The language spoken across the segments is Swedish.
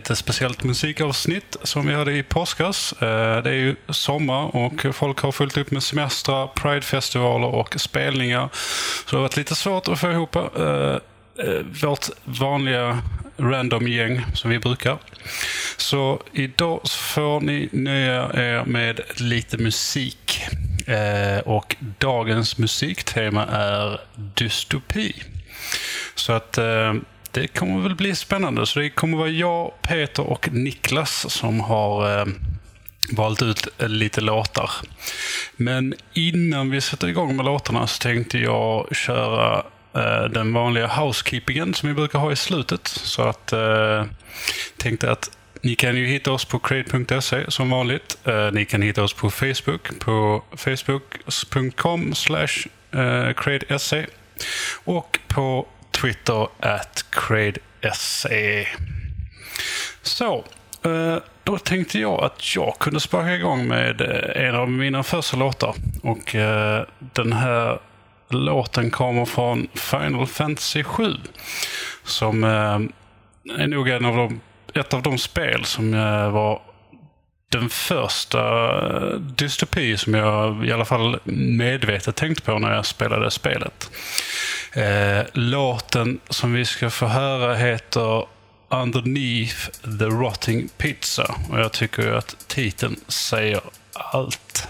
lite speciellt musikavsnitt som vi hade i påskas. Eh, det är ju sommar och folk har fullt upp med semestrar, pridefestivaler och spelningar. Så det har varit lite svårt att få ihop eh, eh, vårt vanliga random-gäng som vi brukar. Så idag får ni nöja er med lite musik. Och dagens musiktema är dystopi. Så att eh, det kommer väl bli spännande. Så det kommer vara jag, Peter och Niklas som har eh, valt ut eh, lite låtar. Men innan vi sätter igång med låtarna så tänkte jag köra eh, den vanliga housekeepingen som vi brukar ha i slutet. Så att eh, tänkte att ni kan ju hitta oss på crate.se som vanligt. Eh, ni kan hitta oss på Facebook på facebook.com slash eh, cradese och på Twitter at cradese. Så, eh, då tänkte jag att jag kunde sparka igång med eh, en av mina första låtar. Och eh, den här låten kommer från Final Fantasy 7. Som är nog en av de, ett av de spel som var den första dystopi som jag i alla fall medvetet tänkte på när jag spelade spelet. Eh, låten som vi ska få höra heter Underneath the Rotting Pizza. Och jag tycker ju att titeln säger allt.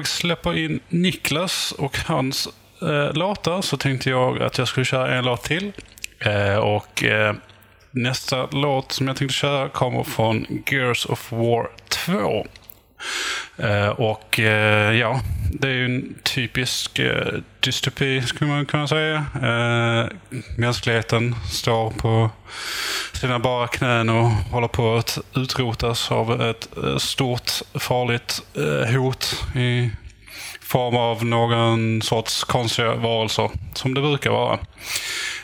Jag släpper in Niklas och hans eh, låtar så tänkte jag att jag skulle köra en låt till. Eh, och eh, Nästa låt som jag tänkte köra kommer från Gears of War 2. Eh, och eh, ja, det är ju en typisk eh, dystopi skulle man kunna säga. Mänskligheten står på sina bara knän och håller på att utrotas av ett stort farligt hot i form av någon sorts konstiga varelser, som det brukar vara.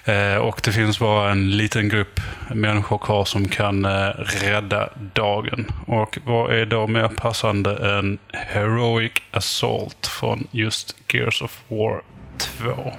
Eh, och det finns bara en liten grupp människor kvar som kan eh, rädda dagen. Och vad är då mer passande än Heroic Assault från just Gears of War 2?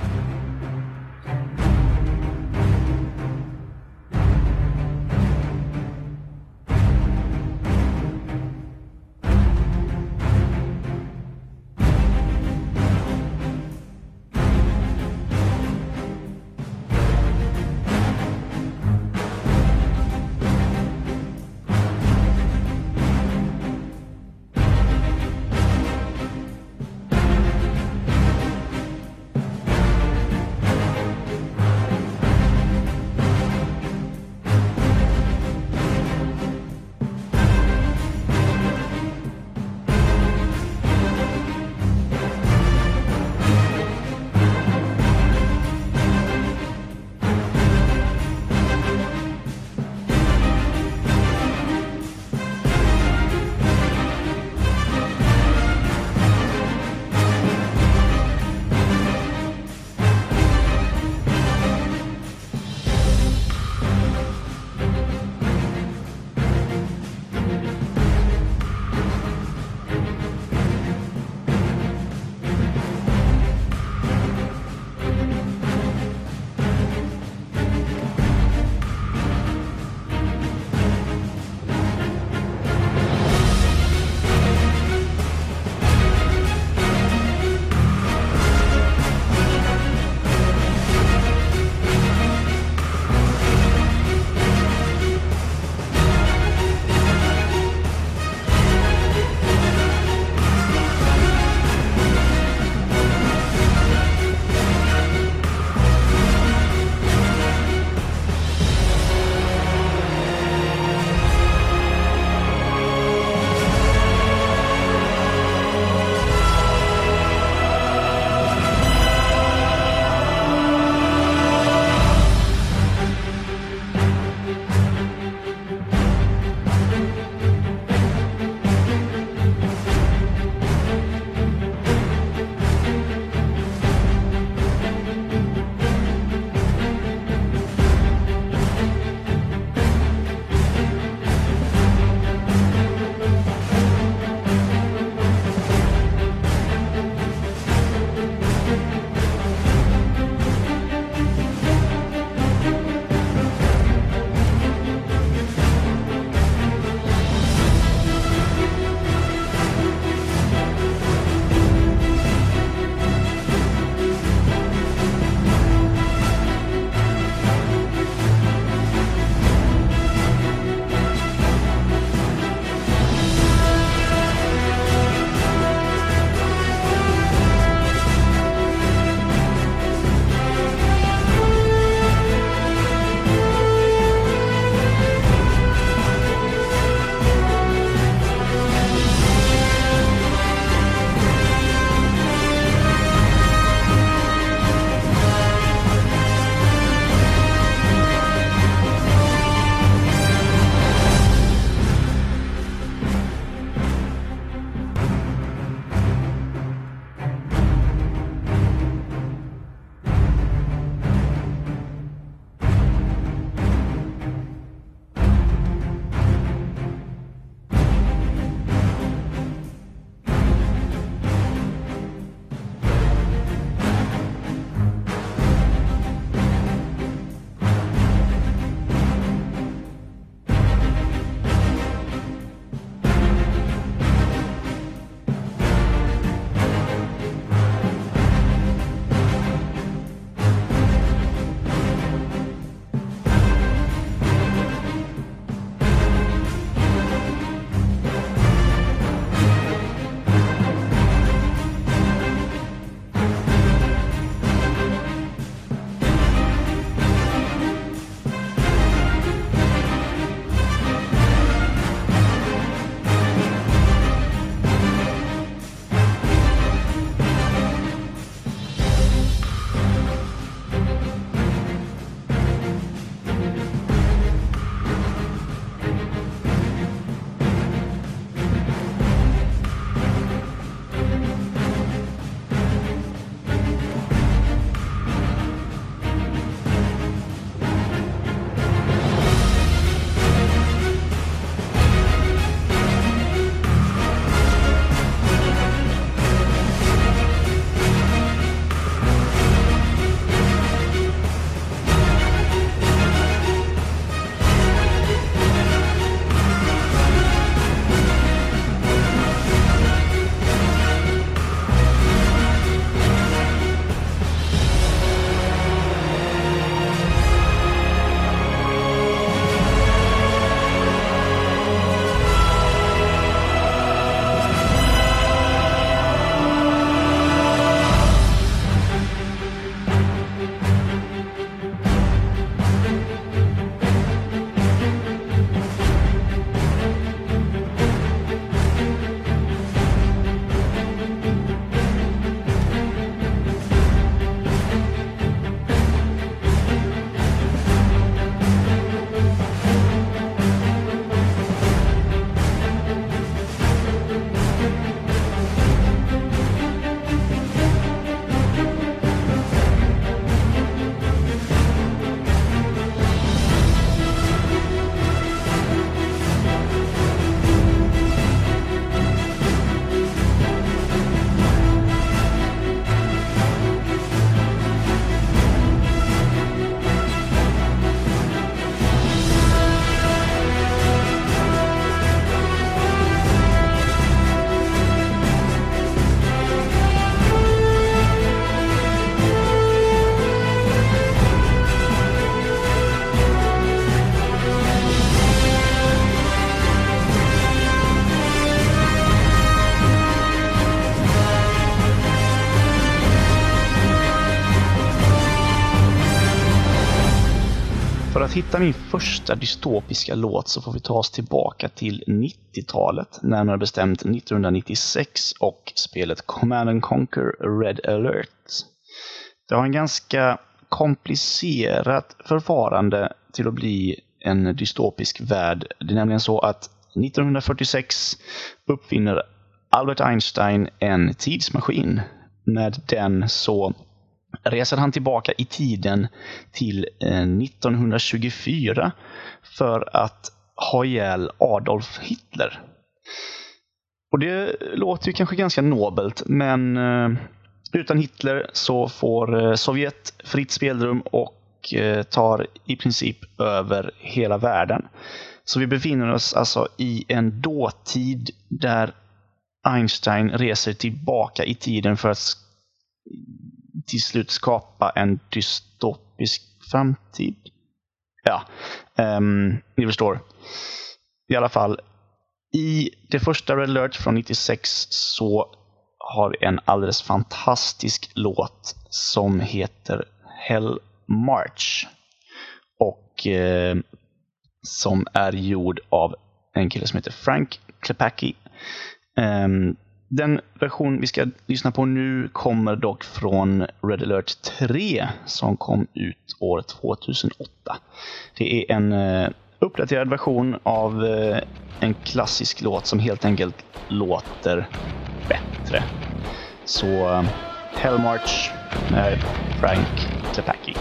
Att hitta min första dystopiska låt så får vi ta oss tillbaka till 90-talet, närmare bestämt 1996 och spelet Command and Conquer Red alert. Det har en ganska komplicerat förfarande till att bli en dystopisk värld. Det är nämligen så att 1946 uppfinner Albert Einstein en tidsmaskin. Med den så reser han tillbaka i tiden till eh, 1924 för att ha ihjäl Adolf Hitler. Och det låter ju kanske ganska nobelt, men eh, utan Hitler så får eh, Sovjet fritt spelrum och tar i princip över hela världen. Så vi befinner oss alltså i en dåtid där Einstein reser tillbaka i tiden för att till slut skapa en dystopisk framtid. Ja, um, ni förstår. I alla fall, i det första Red alert från 96 så har vi en alldeles fantastisk låt som heter Hell March. Och eh, som är gjord av en kille som heter Frank Klepacki. Um, den version vi ska lyssna på nu kommer dock från Red alert 3 som kom ut år 2008. Det är en eh, uppdaterad version av eh, en klassisk låt som helt enkelt låter bättre. Så eh, Hellmarch med Frank Klepacki.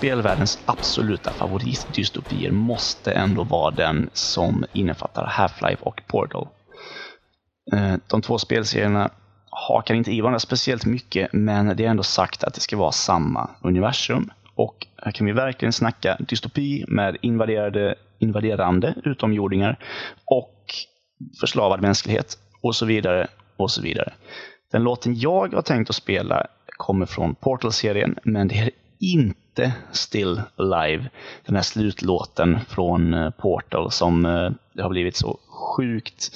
Spelvärldens absoluta favoritdystopier måste ändå vara den som innefattar Half-Life och Portal. Eh, de två spelserierna hakar inte i varandra speciellt mycket, men det är ändå sagt att det ska vara samma universum. Och här kan vi verkligen snacka dystopi med invaderade, invaderande utomjordingar och förslavad mänsklighet och så vidare och så vidare. Den låten jag har tänkt att spela kommer från Portal-serien, men det är inte Still Alive, den här slutlåten från eh, Portal som eh, det har blivit så sjukt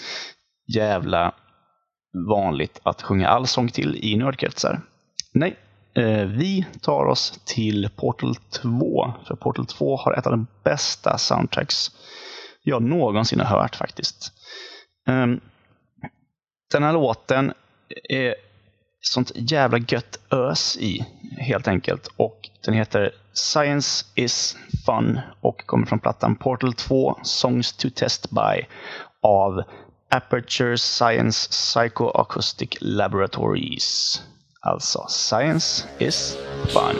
jävla vanligt att sjunga allsång till i nördkretsar. Nej, eh, vi tar oss till Portal 2, för Portal 2 har ett av de bästa soundtracks jag någonsin har hört faktiskt. Ehm, den här låten är sånt jävla gött ös i, helt enkelt. Och den heter Science is Fun och kommer från plattan Portal 2 Songs to Test By av Aperture Science Psychoacoustic Laboratories. Alltså, Science is Fun.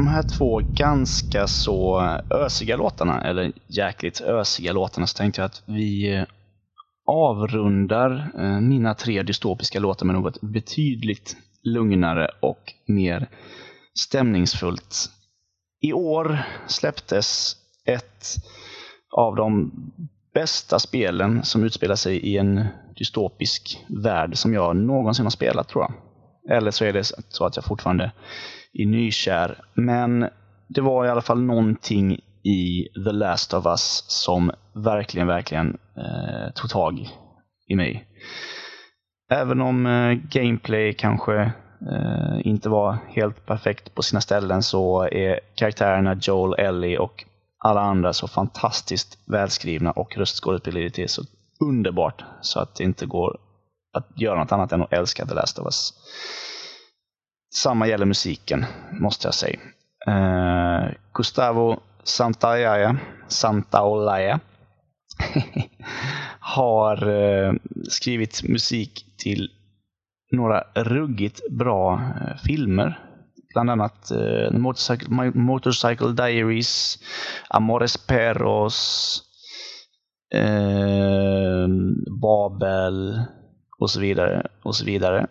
De här två ganska så ösiga låtarna, eller jäkligt ösiga låtarna, så tänkte jag att vi eh, avrundar eh, mina tre dystopiska låtar med något betydligt lugnare och mer stämningsfullt. I år släpptes ett av de bästa spelen som utspelar sig i en dystopisk värld som jag någonsin har spelat, tror jag. Eller så är det så att jag fortfarande i nykär. Men det var i alla fall någonting i The Last of Us som verkligen, verkligen eh, tog tag i mig. Även om eh, gameplay kanske eh, inte var helt perfekt på sina ställen så är karaktärerna Joel, Ellie och alla andra så fantastiskt välskrivna och röstskådespeleriet är så underbart så att det inte går att göra något annat än att älska The Last of Us. Samma gäller musiken, måste jag säga. Uh, Gustavo Santaolalla, Santaolalla har uh, skrivit musik till några ruggigt bra uh, filmer. Bland annat uh, Motorcycle, Motorcycle Diaries, Amores Perros, Babel och så vidare. och så vidare.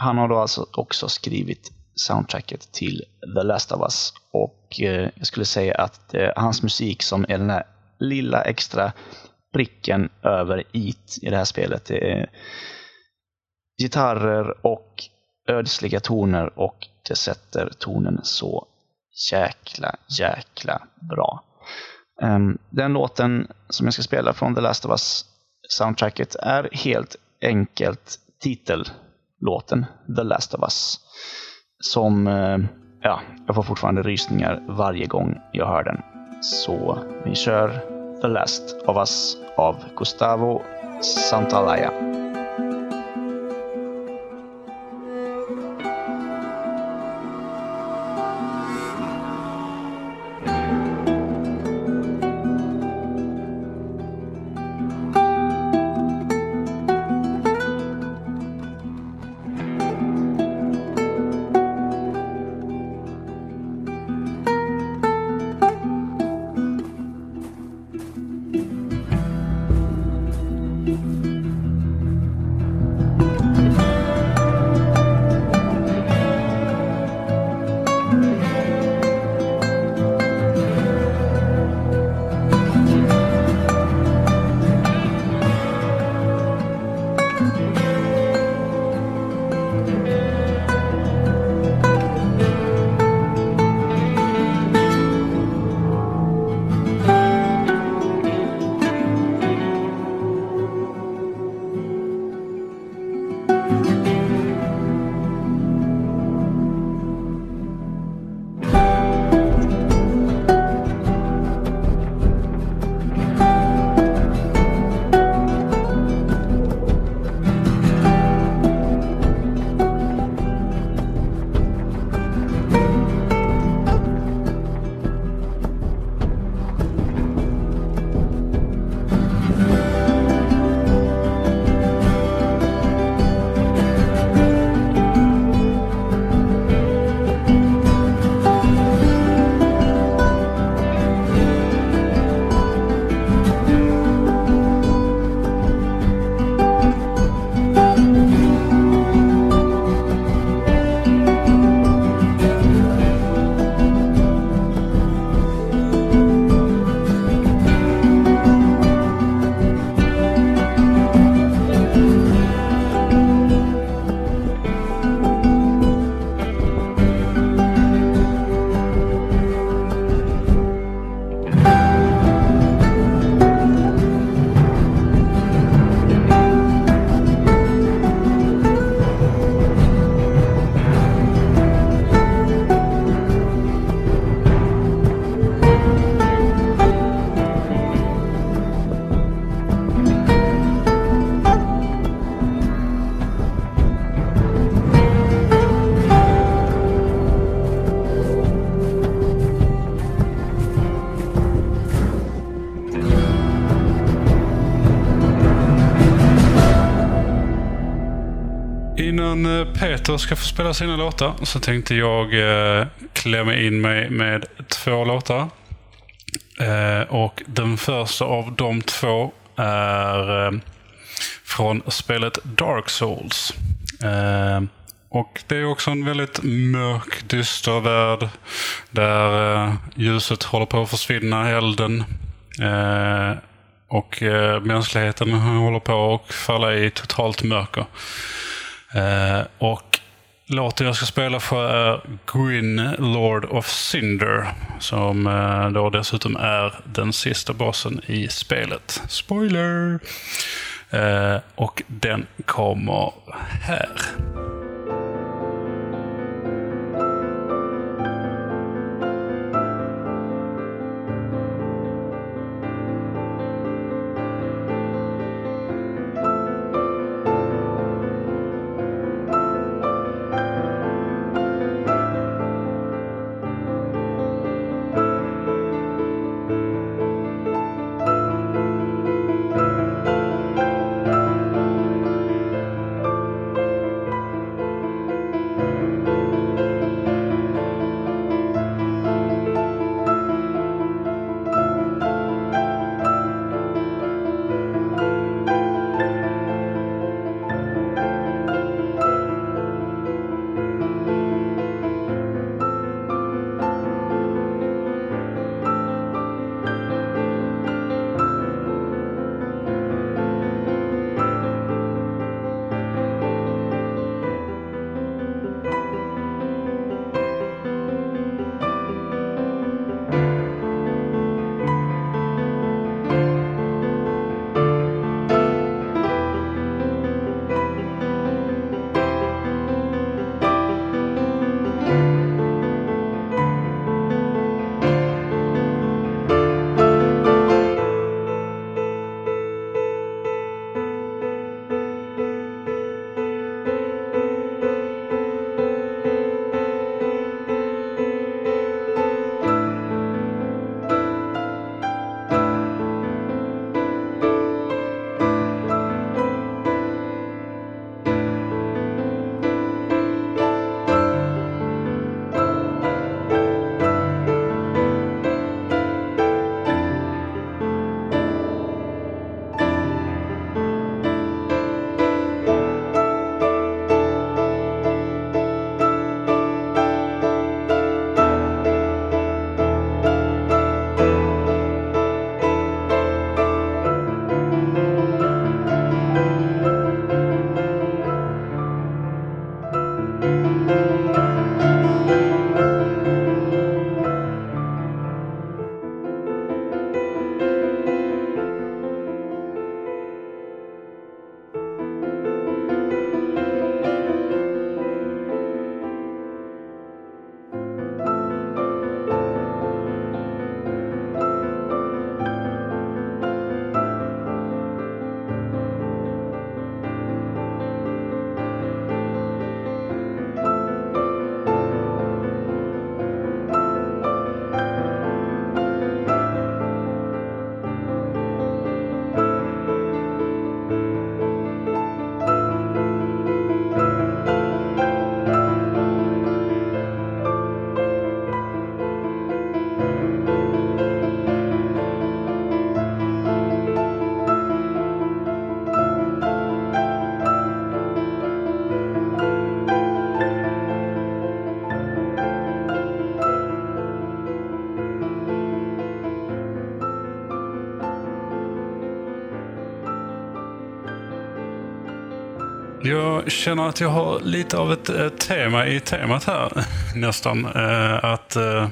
Han har då alltså också skrivit soundtracket till The Last of Us och eh, jag skulle säga att eh, hans musik som är den här lilla extra pricken över it i det här spelet. Det är gitarrer och ödsliga toner och det sätter tonen så jäkla, jäkla bra. Um, den låten som jag ska spela från The Last of Us soundtracket är helt enkelt titel låten The Last of Us. Som, eh, ja, jag får fortfarande rysningar varje gång jag hör den. Så vi kör The Last of Us av Gustavo Santaolalla. Peter ska få spela sina låtar så tänkte jag eh, klämma in mig med två låtar. Eh, och Den första av de två är eh, från spelet Dark Souls. Eh, och Det är också en väldigt mörk, dyster värld där eh, ljuset håller på att försvinna, elden. Eh, och eh, mänskligheten håller på att falla i totalt mörker. Eh, och låten jag ska spela för är Gwyn, Lord of Cinder. Som eh, då dessutom är den sista bossen i spelet. Spoiler! Eh, och den kommer här. Jag känner att jag har lite av ett, ett tema i temat här, nästan. Eh, att eh,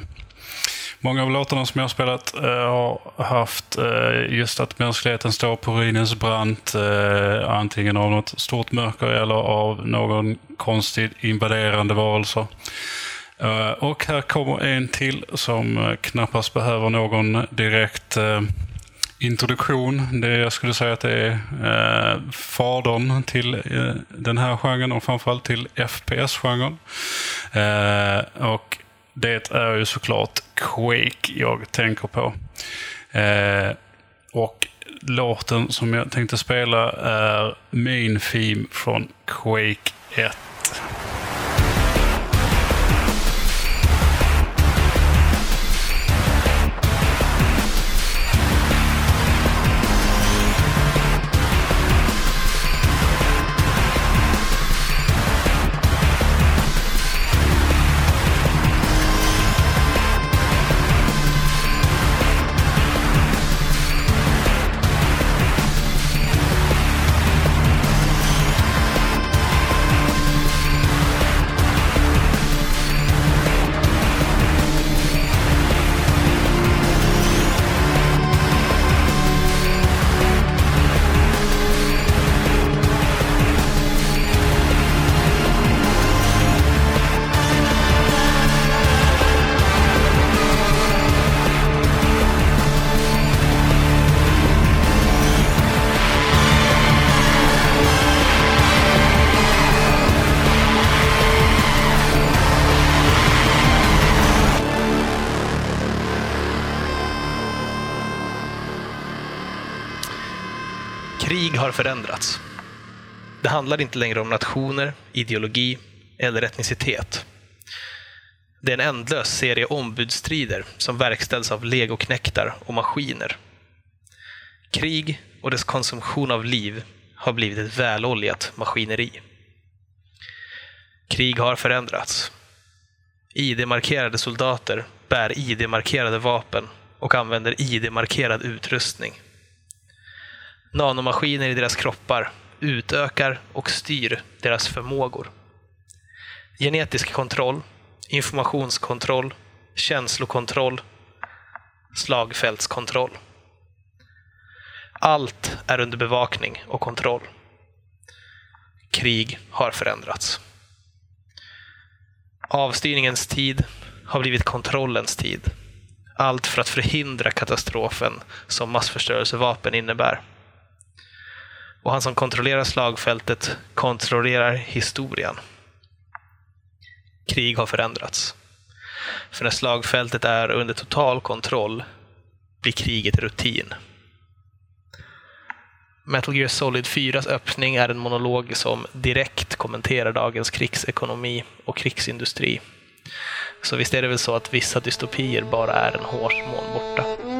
Många av låtarna som jag har spelat eh, har haft eh, just att mänskligheten står på ruinens brant. Eh, antingen av något stort mörker eller av någon konstig invaderande varelse. Eh, och här kommer en till som eh, knappast behöver någon direkt eh, introduktion. Det jag skulle säga att det är eh, fadern till eh, den här genren och framförallt till FPS-genren. Eh, och det är ju såklart Quake jag tänker på. Eh, och låten som jag tänkte spela är Main Theme från Quake 1. Krig har förändrats. Det handlar inte längre om nationer, ideologi eller etnicitet. Det är en ändlös serie ombudsstrider som verkställs av legoknektar och maskiner. Krig och dess konsumtion av liv har blivit ett väloljat maskineri. Krig har förändrats. ID-markerade soldater bär ID-markerade vapen och använder ID-markerad utrustning. Nanomaskiner i deras kroppar utökar och styr deras förmågor. Genetisk kontroll, informationskontroll, känslokontroll, slagfältskontroll. Allt är under bevakning och kontroll. Krig har förändrats. Avstyrningens tid har blivit kontrollens tid. Allt för att förhindra katastrofen som massförstörelsevapen innebär. Och han som kontrollerar slagfältet kontrollerar historien. Krig har förändrats. För när slagfältet är under total kontroll blir kriget rutin. Metal Gear Solid 4s öppning är en monolog som direkt kommenterar dagens krigsekonomi och krigsindustri. Så visst är det väl så att vissa dystopier bara är en hårsmån borta.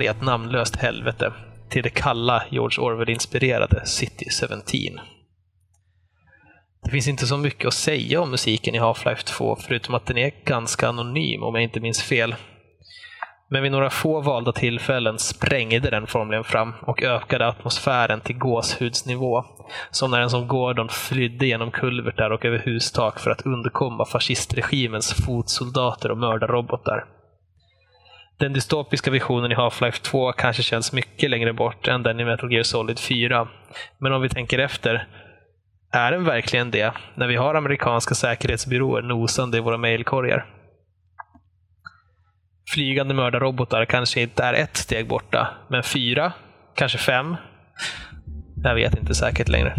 Ett namnlöst helvete till det kalla George Orwell-inspirerade City 17. Det finns inte så mycket att säga om musiken i Half-Life 2, förutom att den är ganska anonym om jag inte minns fel. Men vid några få valda tillfällen sprängde den formligen fram och ökade atmosfären till gåshudsnivå. Som när en som Gordon flydde genom kulvertar och över hustak för att undkomma fascistregimens fotsoldater och mördarrobotar. Den dystopiska visionen i Half-Life 2 kanske känns mycket längre bort än den i Metal Gear Solid 4. Men om vi tänker efter, är den verkligen det när vi har amerikanska säkerhetsbyråer nosande i våra mejlkorgar? Flygande mördarrobotar kanske inte är ett steg borta, men fyra? Kanske fem? Jag vet inte säkert längre.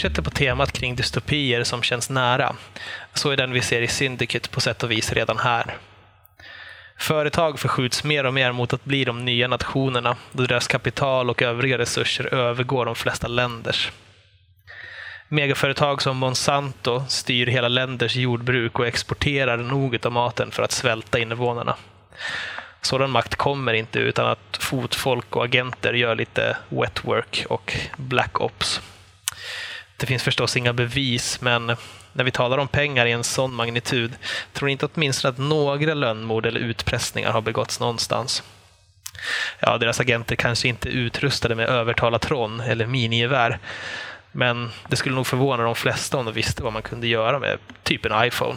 Fortsätter på temat kring dystopier som känns nära, så är den vi ser i Syndicate på sätt och vis redan här. Företag förskjuts mer och mer mot att bli de nya nationerna, då deras kapital och övriga resurser övergår de flesta länders. Megaföretag som Monsanto styr hela länders jordbruk och exporterar nog av maten för att svälta invånarna. Sådan makt kommer inte utan att fotfolk och agenter gör lite wet work och black ops. Det finns förstås inga bevis, men när vi talar om pengar i en sån magnitud tror ni inte åtminstone att några lönnmord eller utpressningar har begåtts någonstans. Ja, deras agenter kanske inte är utrustade med övertalatron eller minigevär, men det skulle nog förvåna de flesta om de visste vad man kunde göra med typ en iPhone.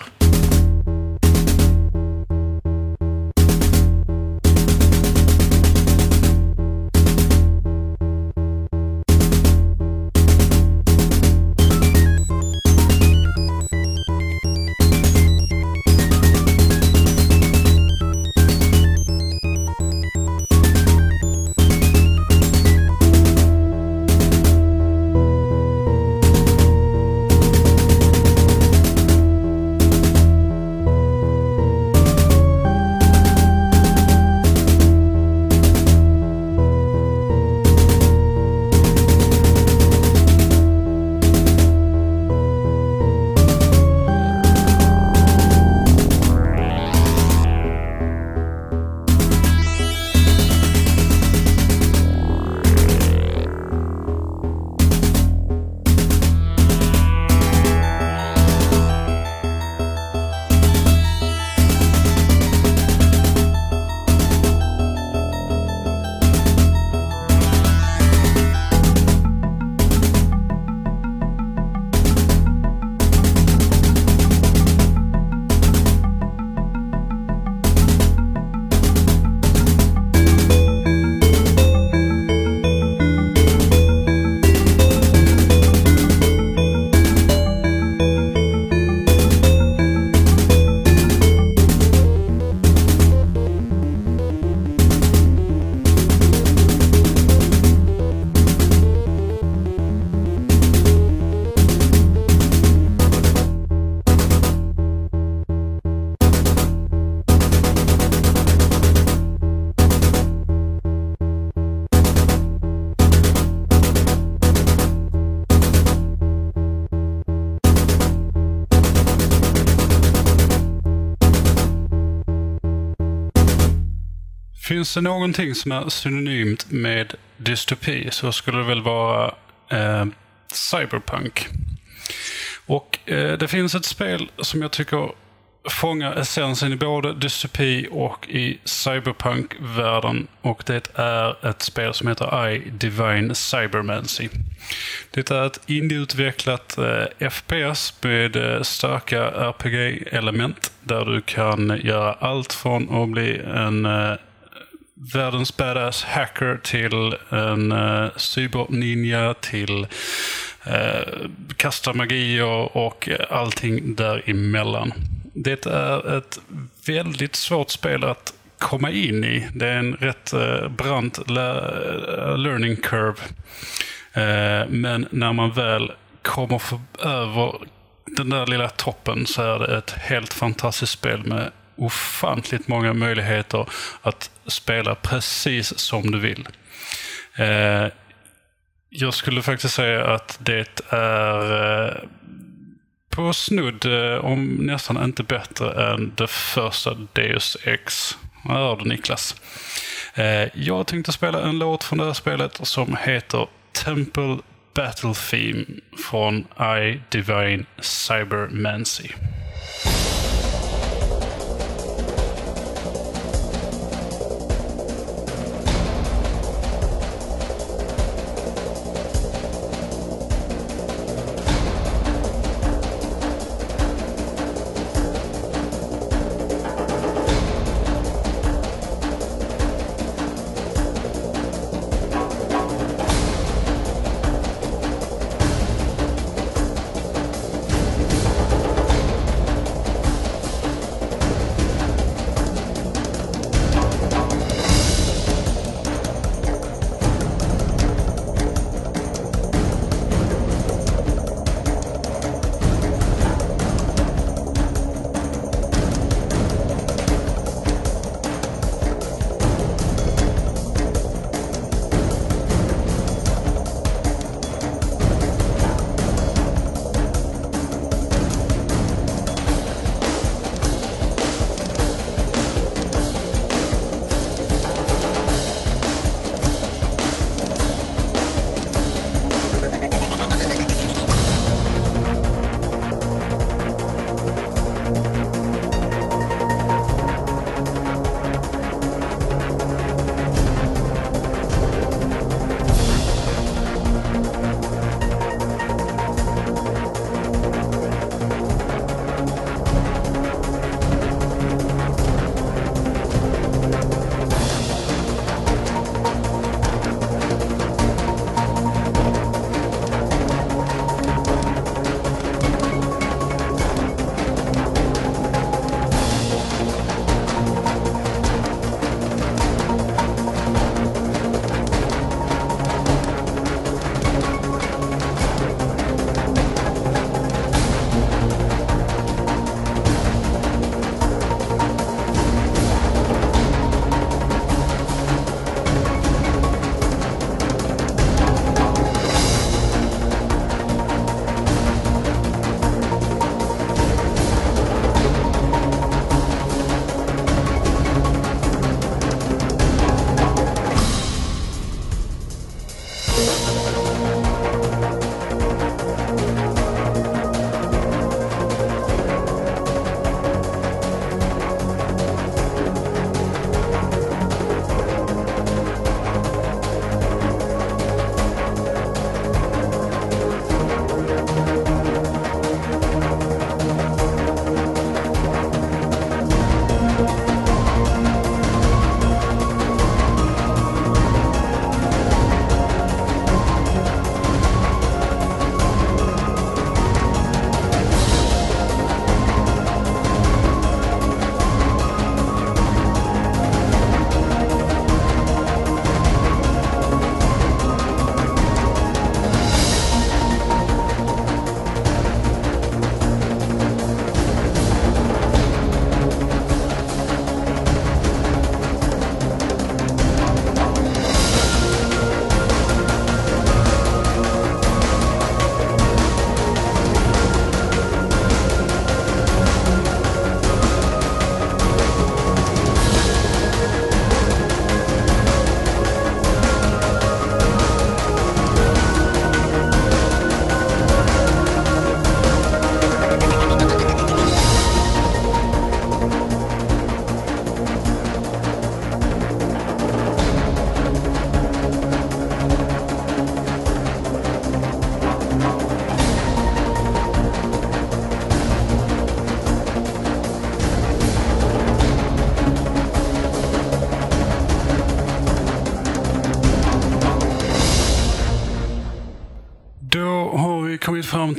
Finns det någonting som är synonymt med dystopi så skulle det väl vara eh, cyberpunk. Och eh, det finns ett spel som jag tycker fångar essensen i både dystopi och i cyberpunk-världen. Och det är ett spel som heter I Divine Cybermancy. Det är ett indieutvecklat eh, FPS med eh, starka RPG-element där du kan göra allt från att bli en eh, världens badass hacker till en uh, cyberninja till uh, kasta magier och allting däremellan. Det är ett väldigt svårt spel att komma in i. Det är en rätt uh, brant learning curve. Uh, men när man väl kommer över den där lilla toppen så är det ett helt fantastiskt spel med ofantligt många möjligheter att spela precis som du vill. Eh, jag skulle faktiskt säga att det är eh, på snudd, eh, om nästan inte bättre än det första Deus Ex. Vad hör du Niklas? Jag tänkte spela en låt från det här spelet som heter Temple Battle Theme från I Divine Cybermancy.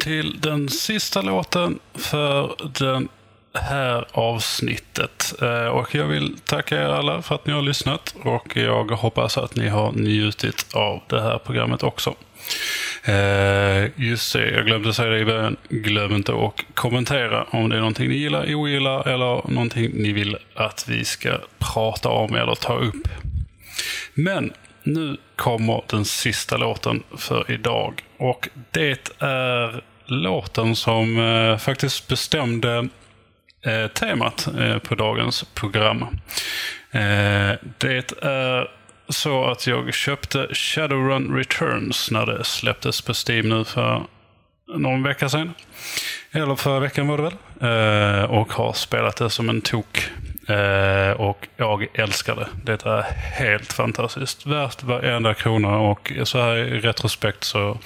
Till den sista låten för den här avsnittet. Eh, och jag vill tacka er alla för att ni har lyssnat och jag hoppas att ni har njutit av det här programmet också. Eh, just det, jag glömde säga det i början. Glöm inte att kommentera om det är någonting ni gillar, ogillar eller någonting ni vill att vi ska prata om eller ta upp. Men nu kommer den sista låten för idag. Och det är låten som eh, faktiskt bestämde eh, temat eh, på dagens program. Eh, det är så att jag köpte Shadowrun Returns när det släpptes på Steam nu för någon vecka sedan. Eller förra veckan var det väl. Eh, och har spelat det som en tok. Eh, och jag älskar det. Det är helt fantastiskt. Värt varenda krona och så här i retrospekt så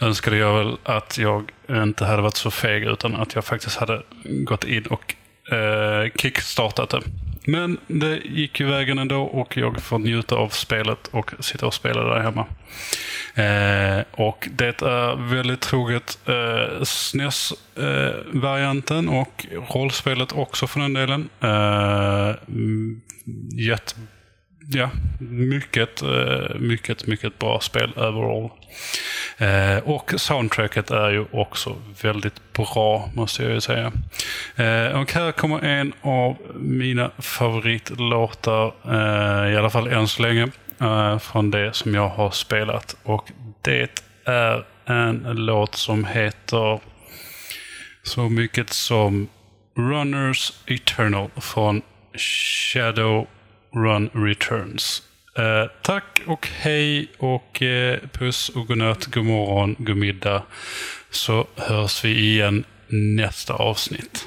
önskade jag väl att jag inte hade varit så feg utan att jag faktiskt hade gått in och eh, kickstartat det. Men det gick ju vägen ändå och jag får njuta av spelet och sitta och spela där hemma. Eh, och det är väldigt troget eh, SNES-varianten eh, och rollspelet också för den delen. Eh, mm, jätte, ja, mycket, eh, mycket, mycket bra spel overall. Eh, och soundtracket är ju också väldigt bra, måste jag ju säga. Eh, och här kommer en av mina favoritlåtar, eh, i alla fall än så länge, eh, från det som jag har spelat. Och det är en låt som heter så mycket som Runners Eternal från Shadow Run Returns. Eh, tack och hej och eh, puss och godnatt, god morgon, god middag. Så hörs vi igen nästa avsnitt.